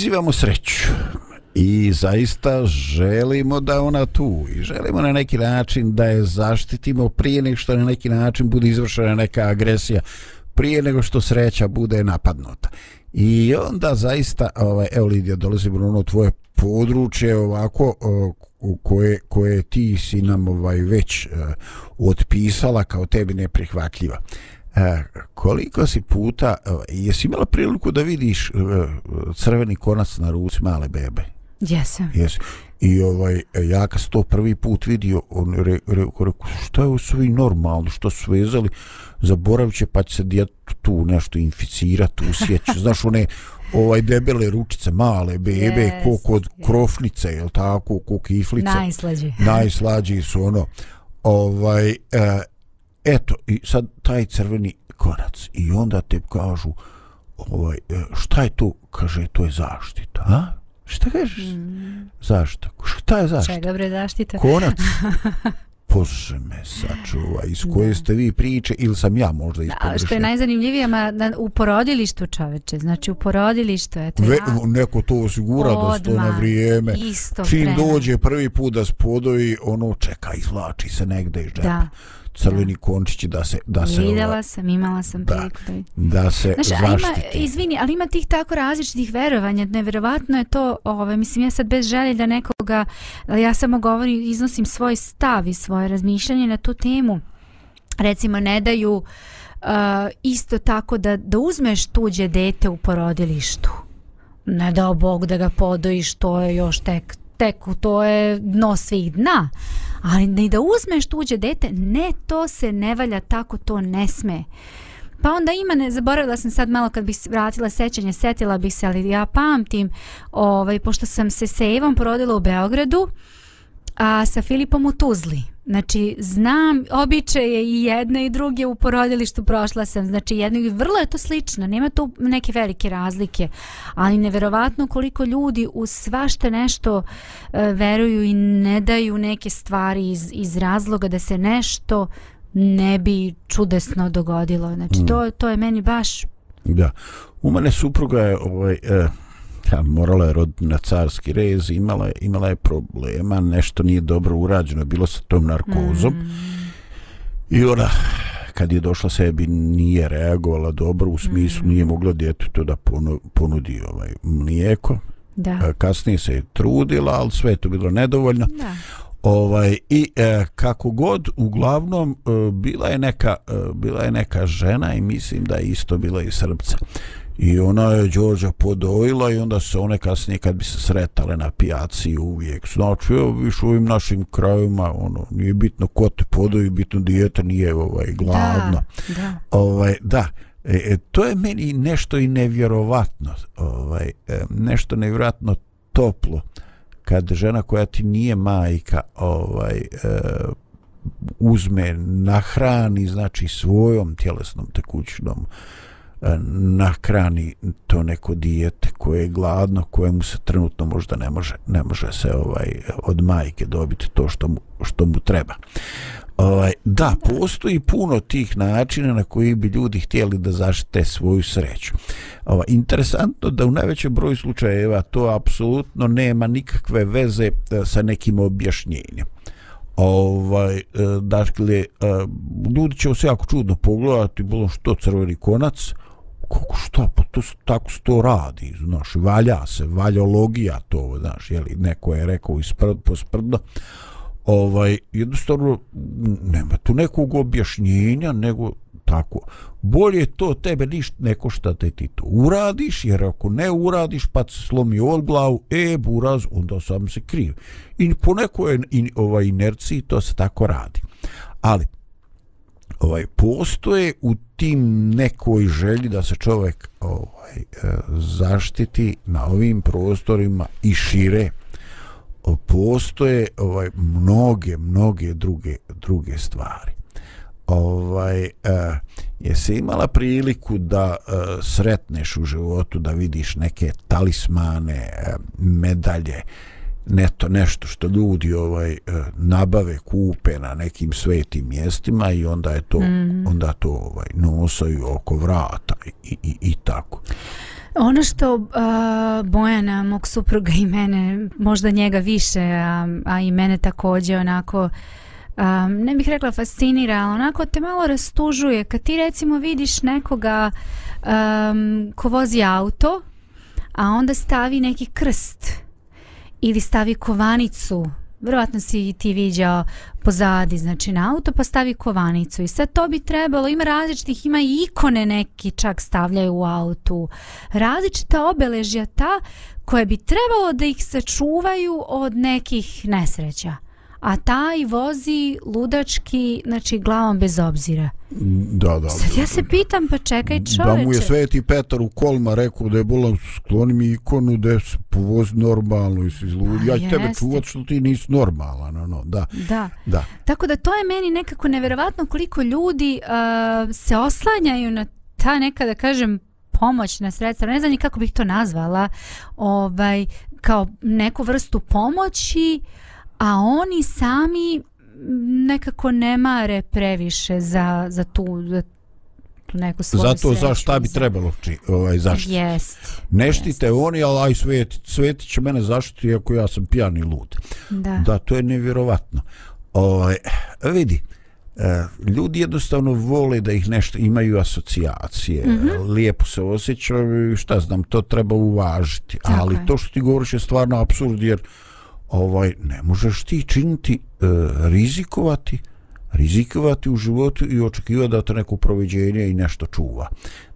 Prizivamo sreću. I zaista želimo da ona tu i želimo na neki način da je zaštitimo prije nego što na neki način bude izvršena neka agresija prije nego što sreća bude napadnuta. I onda zaista ovaj, evo Lidija dolazimo na ono tvoje područje ovako koje, koje ti si nam ovaj već uh, otpisala kao tebi neprihvatljiva. E, koliko si puta, e, jesi imala priliku da vidiš e, crveni konac na ruci male bebe? Jesam. Jesi. I ovaj, ja kad to prvi put vidio, on re, re, re, što je ovo svi normalno, što su vezali, zaboravit će pa će se djet tu nešto inficirati, usjeći. Znaš, one ovaj debele ručice, male bebe, yes, ko kod yes. krofnice, jel tako, ko kiflice. Najslađi. Najslađi su ono. Ovaj, uh, eto i sad taj crveni konac i onda te kažu ovaj e, šta je to kaže to je zaštita a šta kažeš mm. zašto šta je zaštita čega bre zaštita konac Bože me sačuva, iz koje ste vi priče ili sam ja možda ispogrešio? Što je najzanimljivije, ma, na, u porodilištu čoveče, znači u porodilištu, eto Ve, ja. Neko to osigura Odma, da sto na vrijeme. Isto Čim vreme. dođe prvi put da spodovi, ono čeka, izvlači se negde iz džepa. Da crveni končići da se da se videla ova, sam imala sam da, priliku da, da se Znaš, zaštiti ima, izvini ali ima tih tako različitih verovanja neverovatno je to ovaj mislim ja sad bez želje da nekoga ja samo govorim iznosim svoj stav i svoje razmišljanje na tu temu. Recimo ne daju uh, isto tako da da uzmeš tuđe dete u porodilištu. Ne dao Bog da ga podojiš to je još tek teku, to je dno svih dna. Ali ne da uzmeš tuđe dete ne to se ne valja tako to ne sme. Pa onda ima ne zaboravila sam sad malo kad bih vratila sećanje setila bih se ali ja pamtim ovaj pošto sam se sa Evom porodila u Beogradu a sa Filipom u Tuzli. Znači, znam običaje i jedne i druge u porodilištu prošla sam. Znači, jedno i vrlo je to slično. Nema tu neke velike razlike. Ali neverovatno koliko ljudi u svašta nešto uh, veruju i ne daju neke stvari iz, iz razloga da se nešto ne bi čudesno dogodilo. Znači, mm. to, to je meni baš... Da. U mene supruga je ovaj... Ja, morala je roditi na carski rez, imala je, imala je problema, nešto nije dobro urađeno, bilo sa tom narkozom. Mm. I ona, kad je došla sebi, nije reagovala dobro, u smislu mm. nije mogla djetetu da ponudi ovaj mlijeko. Da. E, kasnije se je trudila, ali sve to bilo nedovoljno. Da. Ovaj i e, kako god uglavnom e, bila je neka e, bila je neka žena i mislim da je isto bila i srpca. I ona je Đorđa podojila i onda se one kasnije kad bi se sretale na pijaci uvijek. Znači, evo viš u ovim našim krajima, ono, nije bitno ko te podoji, bitno dijete nije ovaj, gladno. Da, da. Ovaj, da. E, e, to je meni nešto i nevjerovatno, ovaj, e, nešto nevjerovatno toplo kad žena koja ti nije majka ovaj, e, uzme nahrani znači svojom tjelesnom tekućnom E, nakrani to neko dijete koje je gladno, kojemu se trenutno možda ne može, ne može se ovaj od majke dobiti to što mu, što mu treba. Ovaj, da, postoji puno tih načina na koji bi ljudi htjeli da zaštite svoju sreću. Ovaj, interesantno da u najvećem broju slučajeva to apsolutno nema nikakve veze e, sa nekim objašnjenjem. Ovaj, e, dakle, ljudi će se jako čudno pogledati, bilo što crveni konac, kako šta, pa to tako se to radi, znaš, valja se, valjologija to, znaš, jeli, neko je rekao isprd, posprda, ovaj, jednostavno, nema tu nekog objašnjenja, nego tako, bolje to tebe ništa neko šta te ti to uradiš, jer ako ne uradiš, pa se slomi od glavu, e, buraz, onda sam se kriv. I po nekoj in, ovaj, inerciji to se tako radi. Ali, ovaj postoje u tim nekoj želji da se čovjek ovaj e, zaštiti na ovim prostorima i šire. Postoje ovaj mnoge mnoge druge druge stvari. Ovaj uh, jesi imala priliku da e, sretneš u životu da vidiš neke talismane uh, medalje neto nešto što ljudi ovaj uh, nabave kupe na nekim svetim mjestima i onda je to mm. onda to ovaj nosaju oko vrata i, i, i tako Ono što uh, Bojana, mog supruga i mene, možda njega više, a, a i mene također onako, um, ne bih rekla fascinira, ali onako te malo rastužuje. Kad ti recimo vidiš nekoga um, ko vozi auto, a onda stavi neki krst ili stavi kovanicu Vjerovatno si ti viđao pozadi, znači na auto, pa stavi kovanicu. I sad to bi trebalo, ima različitih, ima i ikone neki čak stavljaju u autu. Različita obeležja ta koje bi trebalo da ih sačuvaju od nekih nesreća a taj vozi ludački, znači glavom bez obzira. Da, da. Sad ja se pitam, pa čekaj čoveče. Da mu je Sveti Petar u kolma rekao da je bolan, skloni mi ikonu da se povozi normalno i se izludi. Ja tebe čuvat što ti nisi normalan. No, da. da. Da. Tako da to je meni nekako neverovatno koliko ljudi uh, se oslanjaju na ta neka, da kažem, pomoćna sredstva, ne znam ni kako bih to nazvala, ovaj, kao neku vrstu pomoći, uh, a oni sami nekako ne mare previše za, za tu za tu neku svoju Zato sreću. za šta bi trebalo či, ovaj, zaštiti. Jest. Ne štite jest. oni, ali aj sveti, sveti će mene zaštiti ako ja sam pijani lud. Da. da, to je nevjerovatno. Ovaj, vidi, e, ljudi jednostavno vole da ih nešto imaju asocijacije, mm -hmm. lijepo se osjećaju, šta znam, to treba uvažiti. Tako ali je. to što ti govoriš je stvarno absurd, jer ovaj ne možeš ti činiti e, rizikovati rizikovati u životu i očekivati da to neko proviđenje i nešto čuva.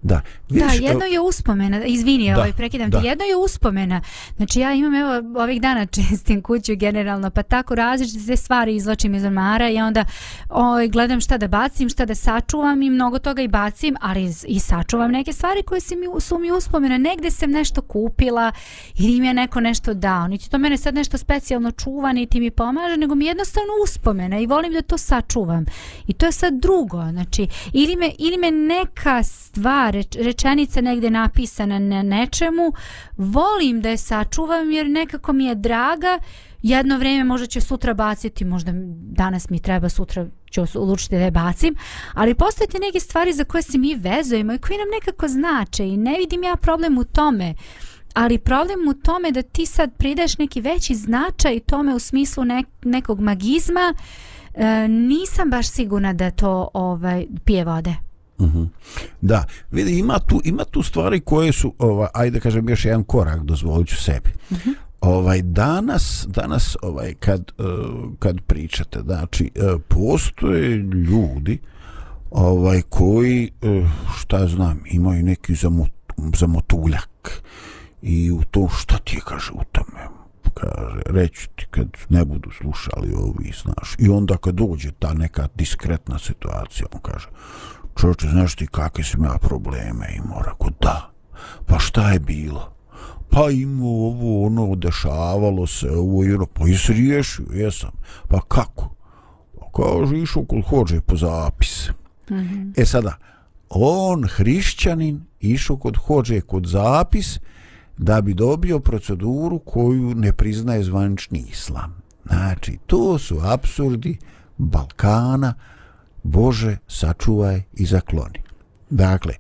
Da, vidiš, da jedno je uspomena, izvini, da, ovaj, prekidam da. ti, jedno je uspomena. Znači ja imam evo ovih dana čestim kuću generalno, pa tako različite stvari izlačim iz ormara i onda ovaj, gledam šta da bacim, šta da sačuvam i mnogo toga i bacim, ali i sačuvam neke stvari koje si mi, su mi uspomena. Negde sam nešto kupila ili mi je neko nešto dao. Niti to mene sad nešto specijalno čuva, niti mi pomaže, nego mi jednostavno uspomena i volim da to sačuvam. I to je sad drugo. Znači, ili me, ili me neka stvar reč, rečenica negde napisana na nečemu, volim da je sačuvam jer nekako mi je draga, jedno vrijeme možda će sutra baciti, možda danas mi treba sutra ću odlučiti da je bacim, ali postoje te neke stvari za koje se mi vezujemo i koje nam nekako znače i ne vidim ja problem u tome. Ali problem u tome da ti sad prideš neki veći značaj tome u smislu nek, nekog magizma, e, nisam baš sigurna da to ovaj pije vode. Uh mhm. -huh. Da, vidi, ima tu, ima tu stvari koje su, ovaj, ajde kažem još jedan korak, dozvolit ću sebi. Uh mhm. -huh. Ovaj danas danas ovaj kad uh, kad pričate znači uh, postoje ljudi ovaj koji šta znam imaju neki zamot, zamotuljak i u to šta ti kaže u tome kaže reći ti kad ne budu slušali ovi znaš i onda kad dođe ta neka diskretna situacija on kaže čovječe, znaš ti kakve sam ja probleme imao? Rako, da. Pa šta je bilo? Pa imao ovo, ono, dešavalo se, ovo i ono, pa i riješio, jesam. Pa kako? Pa kaže, išao kod hođe po zapis. Mm -hmm. E sada, on, hrišćanin, išao kod hođe kod zapis da bi dobio proceduru koju ne priznaje zvanični islam. Znači, to su absurdi Balkana, Bože, sačuvaj i zakloni. Dakle,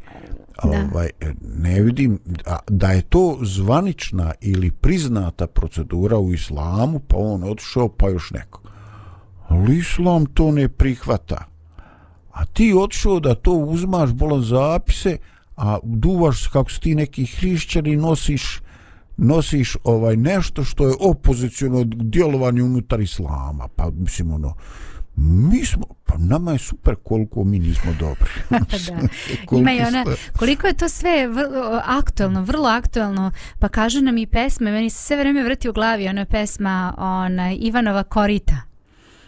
da. ovaj, ne vidim da je to zvanična ili priznata procedura u islamu, pa on otišao, pa još neko. Ali islam to ne prihvata. A ti otišao da to uzmaš bolan zapise, a duvaš kako si ti neki hrišćani nosiš nosiš ovaj nešto što je opozicijono djelovanje unutar islama. Pa mislim ono, mi smo, pa nama je super koliko mi nismo dobri. da. Ima i ona, koliko je to sve vrlo, aktuelno, vrlo aktuelno, pa kažu nam i pesme, meni se sve vreme vrti u glavi ona pesma ona, Ivanova Korita.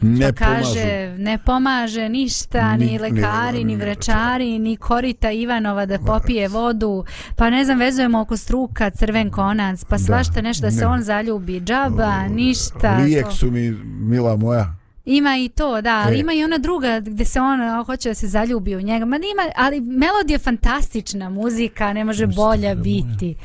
Ne što kaže, pomažu. ne pomaže ništa, ni, Ni- lekari, ni ni vračari, ni korita Ivanova da popije vodu, pa ne znam, vezujemo oko struka crven konac, pa svašta nešto da se ne. on zaljubi, džaba, ništa. Lijek su mi, mila moja. Ima i to, da, ali E. ima i ona druga gde se on a, hoće da se zaljubi u njega. Ma ima, ali melodija je fantastična, muzika ne može bolja biti.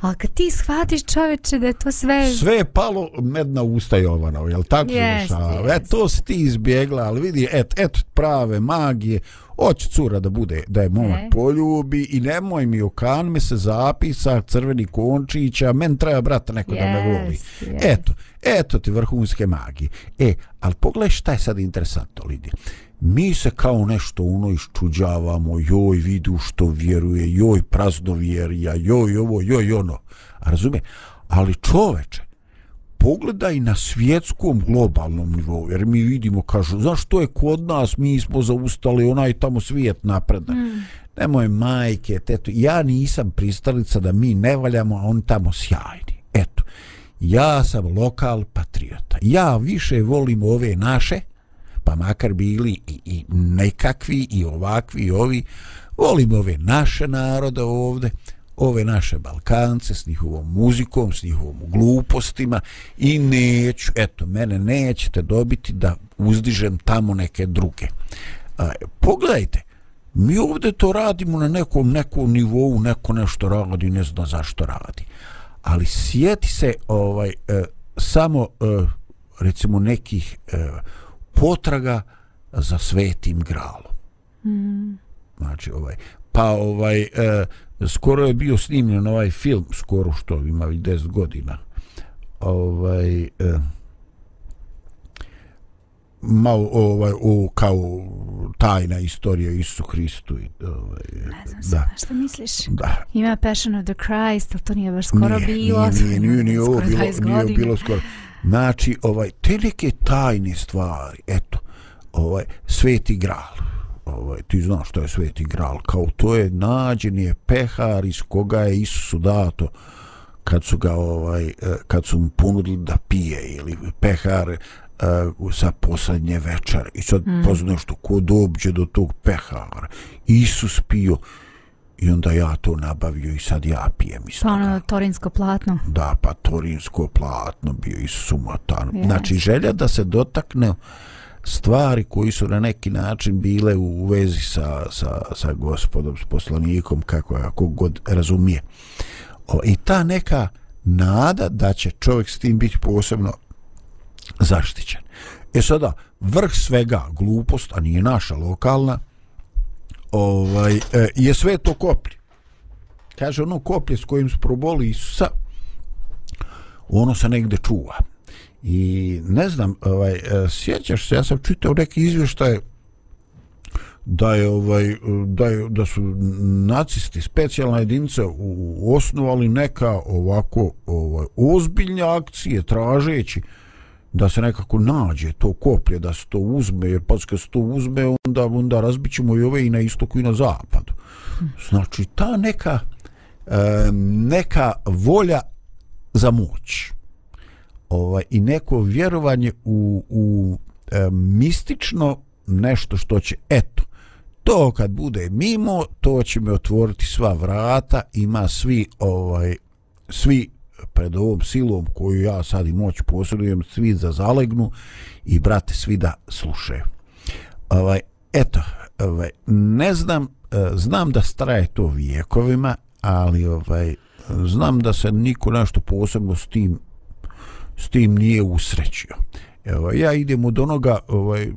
Ali kad ti shvatiš čoveče da je to sve... Sve je palo med na usta Jovanov, jel tako? Jeste, Završava? E, to si ti izbjegla, ali vidi, et, et prave magije, hoće cura da bude, da je momak E. poljubi i nemoj mi okan mi se zapisa crveni končića, men treba brata neko da me voli. Jest. Eto, eto ti vrhunske magije. E, ali pogledaj šta je sad interesantno, Lidija. Mi se kao nešto uno iščuđavamo, joj vidu što vjeruje, joj praznovjerija, joj ovo, joj ono. A razume? Ali čoveče, pogledaj na svjetskom globalnom nivou, jer mi vidimo, kažu, znaš što je kod nas, mi smo zaustali onaj tamo svijet napredak. Mm. Nemoj majke, teto, ja nisam pristalica da mi ne valjamo, a oni tamo sjajni. Eto, ja sam lokal patriota. Ja više volim ove naše, pa makar bili i, i nekakvi i ovakvi i ovi, volim ove naše narode ovde, ove naše Balkance s njihovom muzikom, s njihovom glupostima i neću, eto, mene nećete dobiti da uzdižem tamo neke druge. A, pogledajte, mi ovde to radimo na nekom nekom nivou, neko nešto radi, ne zna zašto radi. Ali sjeti se ovaj e, samo e, recimo nekih e, potraga za svetim gralom. Mm. Znači ovaj pa ovaj e, skoro je bio snimljen ovaj film, skoro što ima i 10 godina. Ovaj e, malo ovaj o kao tajna istorija Isusu Hristu i ovaj Ne znam da. sada, šta misliš? Da. Ima Passion of the Christ, ali to nije baš skoro nije, bilo. Nije, nije, nije, nije, ovo Skoro bilo, 20 nije godina. bilo skoro. Znači, ovaj, te neke tajne stvari, eto, ovaj, sveti gral. Ovaj, ti znaš što je sveti gral. Kao to je nađen je pehar iz koga je Isusu dato kad su ga ovaj eh, kad su mu ponudili da pije ili pehar uh, sa poslednje večere i sad mm. poznaš što ko dođe do tog pehara Isus pio i onda ja to nabavio i sad ja pijem iz Pa toga. ono torinsko platno. Da, pa torinsko platno bio i sumotan. Yes. Znači, želja da se dotakne stvari koji su na neki način bile u vezi sa, sa, sa gospodom, s poslanikom, kako, kako god razumije. O, I ta neka nada da će čovjek s tim biti posebno zaštićen. E sada, vrh svega, glupost, a nije naša lokalna, ovaj, e, je sve to koplje. Kaže, ono koplje s kojim su proboli Isusa, ono se negde čuva. I ne znam, ovaj, e, sjećaš se, ja sam čitao neki izvještaj da je ovaj da je da su nacisti specijalna jedinica u, osnovali neka ovako ovaj ozbiljne akcije tražeći da se nekako nađe to koplje da se to uzme jer pa kad se to uzme onda onda razbićemo i ove i na istoku i na zapadu. Znači ta neka e, neka volja za moć ovaj i neko vjerovanje u, u e, mistično nešto što će eto to kad bude mimo to će mi otvoriti sva vrata ima svi ovaj svi pred ovom silom koju ja sad i moć posjedujem svi da zalegnu i brate svi da slušaju ovaj eto ovaj ne znam e, znam da straje to vijekovima ali ovaj znam da se niko nešto posebno s tim s tim nije usrećio. Evo, ja idem od onoga, ovaj,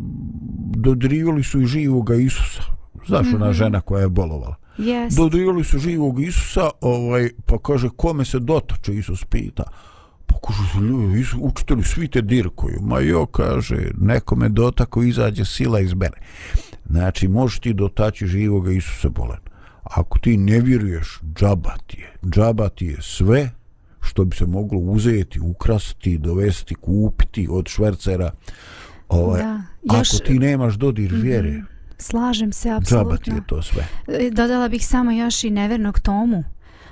dodrivali su i živoga Isusa. Znaš, mm -hmm. ona žena koja je bolovala. Yes. Dodrivali su živog Isusa, ovaj, pa kaže, kome se dotače, Isus pita. Pa kaže, ljudi, učitelji svi te dirkuju. Ma jo, kaže, nekome dotako izađe sila iz mene. Znači, možeš ti dotaći živoga Isusa bolen. Ako ti ne vjeruješ, džaba ti je. Džaba ti je sve što bi se moglo uzeti, ukrasti, dovesti, kupiti od švercera. Ovaj, da, još, ako ti nemaš dodir vjere, mm -hmm. Slažem se apsolutno. Džaba ti je to sve. Dodala bih samo još i nevernog tomu.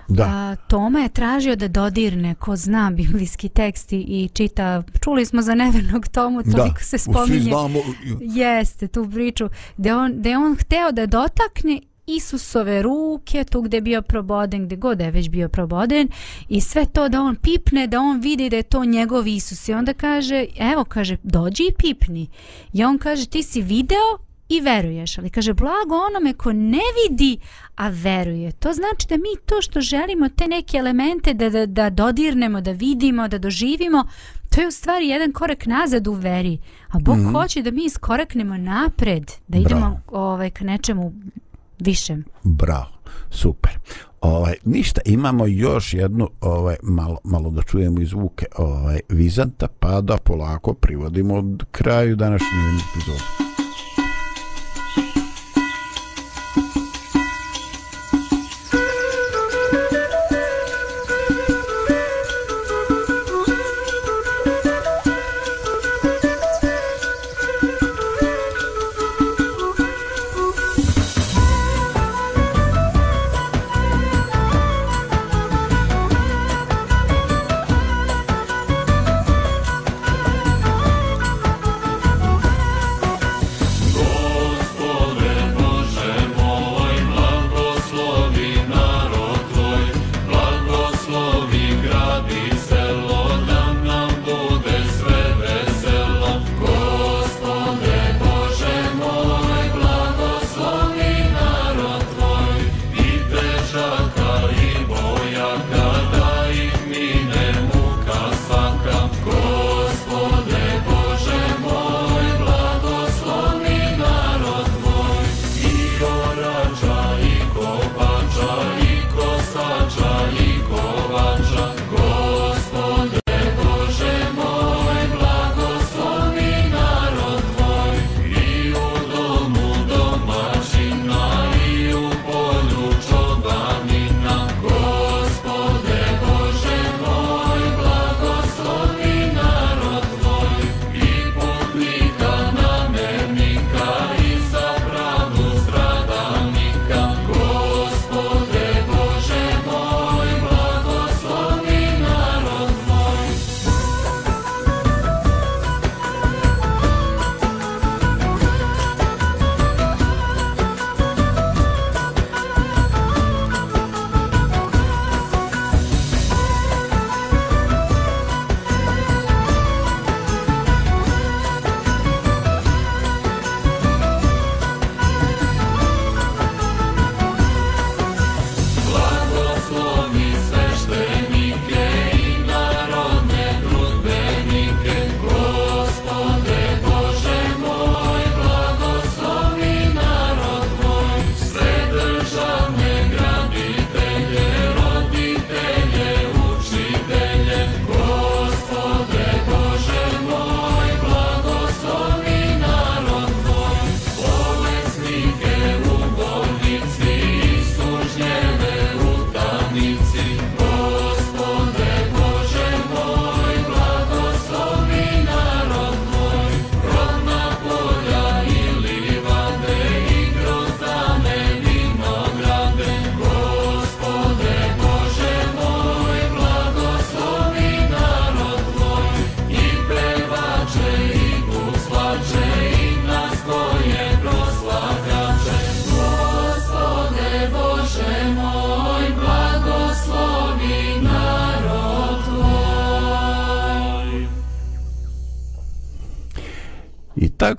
Da. A, Toma je tražio da dodirne ko zna biblijski tekst i- čita, čuli smo za nevernog Tomu, toliko se Svi spominje. znamo, Jeste, tu priču, da on, da je on hteo da dotakne Isusove ruke, tu gde je bio proboden, gde god da je već bio proboden i sve to da on pipne, da on vidi da je to njegov Isus i onda kaže, evo kaže, dođi i pipni i on kaže, ti si video i veruješ, ali kaže, blago onome ko ne vidi, a veruje. To znači da mi to što želimo, te neke elemente da, da, da dodirnemo, da vidimo, da doživimo, to je u stvari jedan korak nazad u veri. A Bog mm -hmm. hoće da mi iskoraknemo napred, da idemo ovaj, ka nečemu višem. bravo, super. Ovaj, ništa, imamo još jednu, ovaj, malo, malo da čujemo iz zvuke ovaj, Vizanta, pa da polako privodimo od kraju današnje epizode.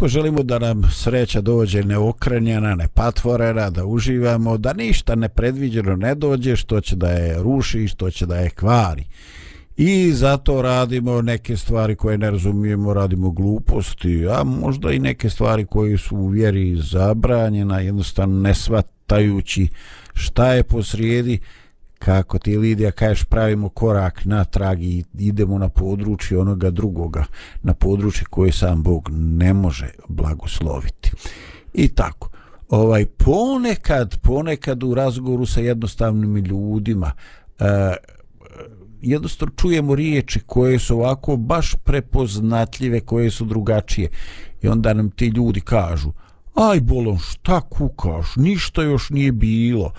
Tako želimo da nam sreća dođe neokrenjena, nepatvorena, da uživamo, da ništa nepredviđeno ne dođe što će da je ruši, što će da je kvari. I zato radimo neke stvari koje ne razumijemo, radimo gluposti, a možda i neke stvari koje su u vjeri zabranjena, jednostavno ne shvatajući šta je posrijedi, kako ti Lidija kažeš pravimo korak natrag i idemo na područje onoga drugoga, na područje koje sam Bog ne može blagosloviti. I tako, ovaj ponekad, ponekad u razgovoru sa jednostavnim ljudima, eh, jednostavno čujemo riječi koje su ovako baš prepoznatljive, koje su drugačije. I onda nam ti ljudi kažu, aj bolon, šta kukaš, ništa još nije bilo,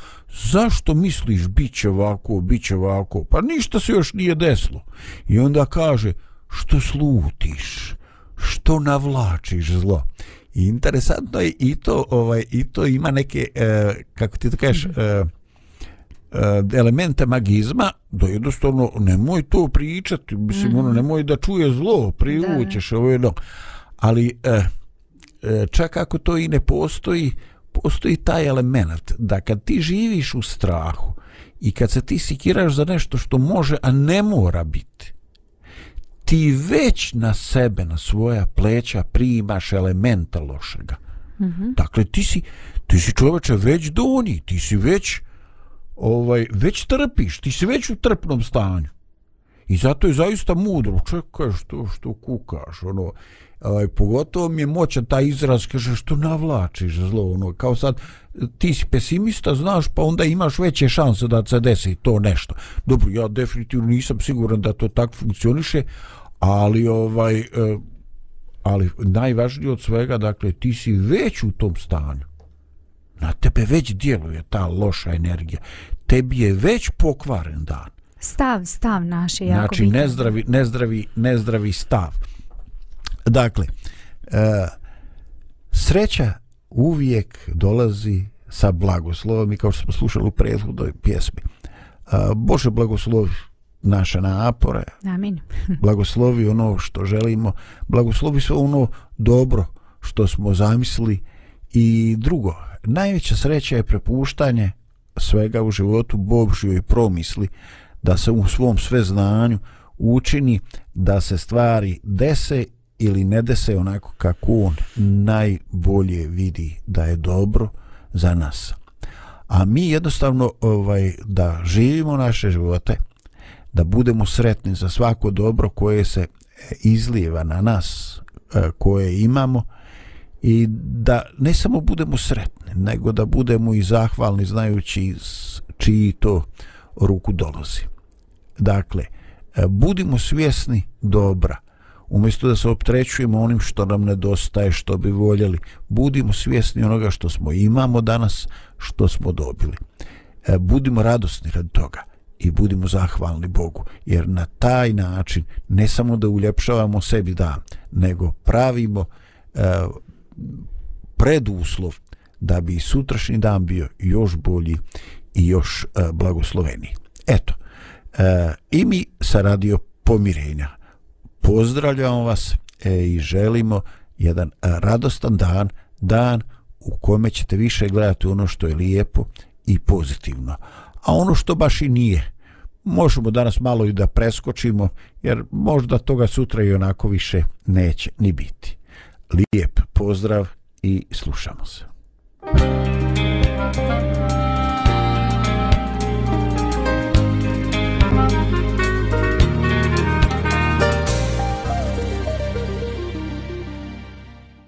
zašto misliš bit će ovako, bit će ovako, pa ništa se još nije deslo. I onda kaže, što slutiš, što navlačiš zlo. I interesantno je i to, ovaj, i to ima neke, e, kako ti to kažeš, e, e, elemente magizma, da jednostavno nemoj to pričati, mislim, mm -hmm. ono, nemoj da čuje zlo, privućeš ovo jedno. Ali, e, e, čak ako to i ne postoji, postoji taj element da kad ti živiš u strahu i kad se ti sikiraš za nešto što može, a ne mora biti, ti već na sebe, na svoja pleća primaš elementa lošega. Mm -hmm. Dakle, ti si, ti si čovječe već doni, ti si već ovaj, već trpiš, ti si već u trpnom stanju. I zato je zaista mudro, čekaj što, što kukaš, ono, ovaj, pogotovo mi je moćan taj izraz, kaže, što navlačiš zlo, ono, kao sad, ti si pesimista, znaš, pa onda imaš veće šanse da se desi to nešto. Dobro, ja definitivno nisam siguran da to tako funkcioniše, ali ovaj e, ali najvažnije od svega dakle ti si već u tom stanju na tebe već djeluje ta loša energija tebi je već pokvaren dan stav stav naš je jako znači bitan. nezdravi nezdravi nezdravi stav dakle e, sreća uvijek dolazi sa blagoslovom i kao što smo slušali u prethodnoj pjesmi e, Bože blagoslovi naše napore. Amin. blagoslovi ono što želimo. Blagoslovi sve ono dobro što smo zamislili. I drugo, najveća sreća je prepuštanje svega u životu Božjoj promisli da se u svom sveznanju učini da se stvari dese ili ne dese onako kako on najbolje vidi da je dobro za nas. A mi jednostavno ovaj da živimo naše živote da budemo sretni za svako dobro koje se izlijeva na nas e, koje imamo i da ne samo budemo sretni nego da budemo i zahvalni znajući čiji to ruku dolazi dakle e, budimo svjesni dobra umjesto da se optrećujemo onim što nam nedostaje što bi voljeli budimo svjesni onoga što smo imamo danas što smo dobili. E, budimo radosni rad toga i budimo zahvalni Bogu jer na taj način ne samo da uljepšavamo sebi dan nego pravimo e, preduslov da bi sutrašnji dan bio još bolji i još e, blagosloveniji. Eto e, i mi sa radio pomirenja pozdravljamo vas e, i želimo jedan radostan dan dan u kome ćete više gledati ono što je lijepo i pozitivno. A ono što baš i nije. Možemo danas malo i da preskočimo jer možda toga sutra i onako više neće ni biti. Lijep pozdrav i slušamo se. Thank you.